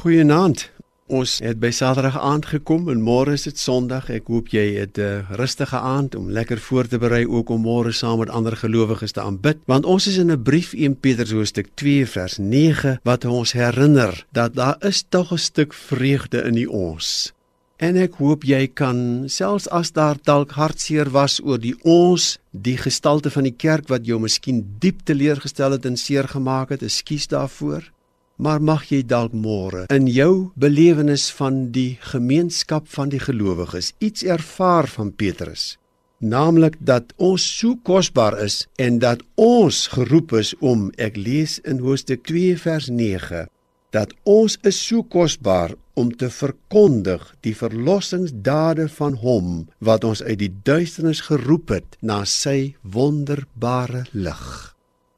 Goeienaand. Ons het by Saterdag aand gekom en môre is dit Sondag. Ek hoop jy het 'n rustige aand om lekker voor te berei ook om môre saam met ander gelowiges te aanbid. Want ons is in 'n brief 1 Petrus hoofstuk 2 vers 9 wat ons herinner dat daar is tog 'n stuk vreugde in die ons. En ek hoop jy kan selfs as daar dalk hartseer was oor die ons, die gestalte van die kerk wat jou miskien diep teleurgestel het en seer gemaak het, ekskuus daarvoor maar mag jy dalk môre in jou belewenis van die gemeenskap van die gelowiges iets ervaar van Petrus. Naamlik dat ons so kosbaar is en dat ons geroep is om ek lees in hoofstuk 2 vers 9 dat ons is so kosbaar om te verkondig die verlossingsdade van hom wat ons uit die duisternis geroep het na sy wonderbare lig.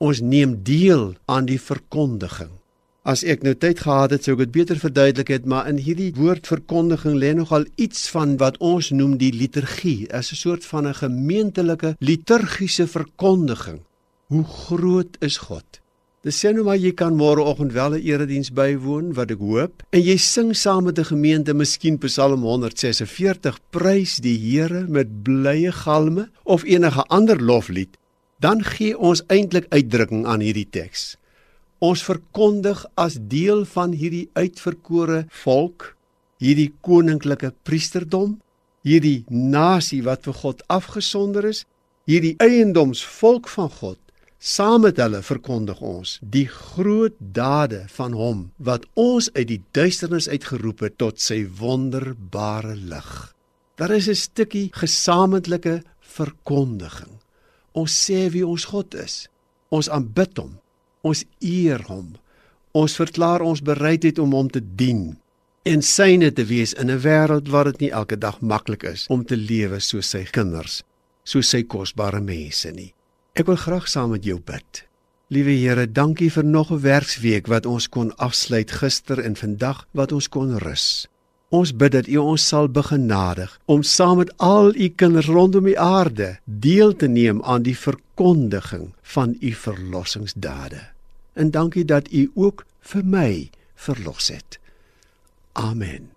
Ons neem deel aan die verkondiging As ek nou tyd gehad het, sou ek dit beter verduidelik het, maar in hierdie woord verkondiging lê nogal iets van wat ons noem die liturgie, as 'n soort van 'n gemeentelike liturgiese verkondiging. Hoe groot is God? Dis sê nou maar jy kan môreoggend wel 'n erediens bywoon wat ek hoop en jy sing saam met 'n gemeente miskien Psalm 146 prys die Here met blye galme of enige ander loflied dan gee ons eintlik uitdrukking aan hierdie teks ons verkondig as deel van hierdie uitverkore volk, hierdie koninklike priesterdom, hierdie nasie wat vir God afgesonder is, hierdie eiendomsvolk van God. Saam met hulle verkondig ons die groot dade van hom wat ons uit die duisternis uitgeroep het tot sy wonderbare lig. Daar is 'n stukkie gesamentlike verkondiging. Ons sê wie ons God is. Ons aanbid hom. Ons eer hom. Ons verklaar ons bereidheid om hom te dien en syne te wees in 'n wêreld waar dit nie elke dag maklik is om te lewe soos sy kinders, soos sy kosbare mense nie. Ek wil graag saam met jou bid. Liewe Here, dankie vir nog 'n werksweek wat ons kon afsluit gister en vandag wat ons kon rus. Ons bid dat U ons sal begenadig om saam met al U kinders rondom die aarde deel te neem aan die verkondiging van U verlossingsdade en dankie dat u ook vir my verlos het. Amen.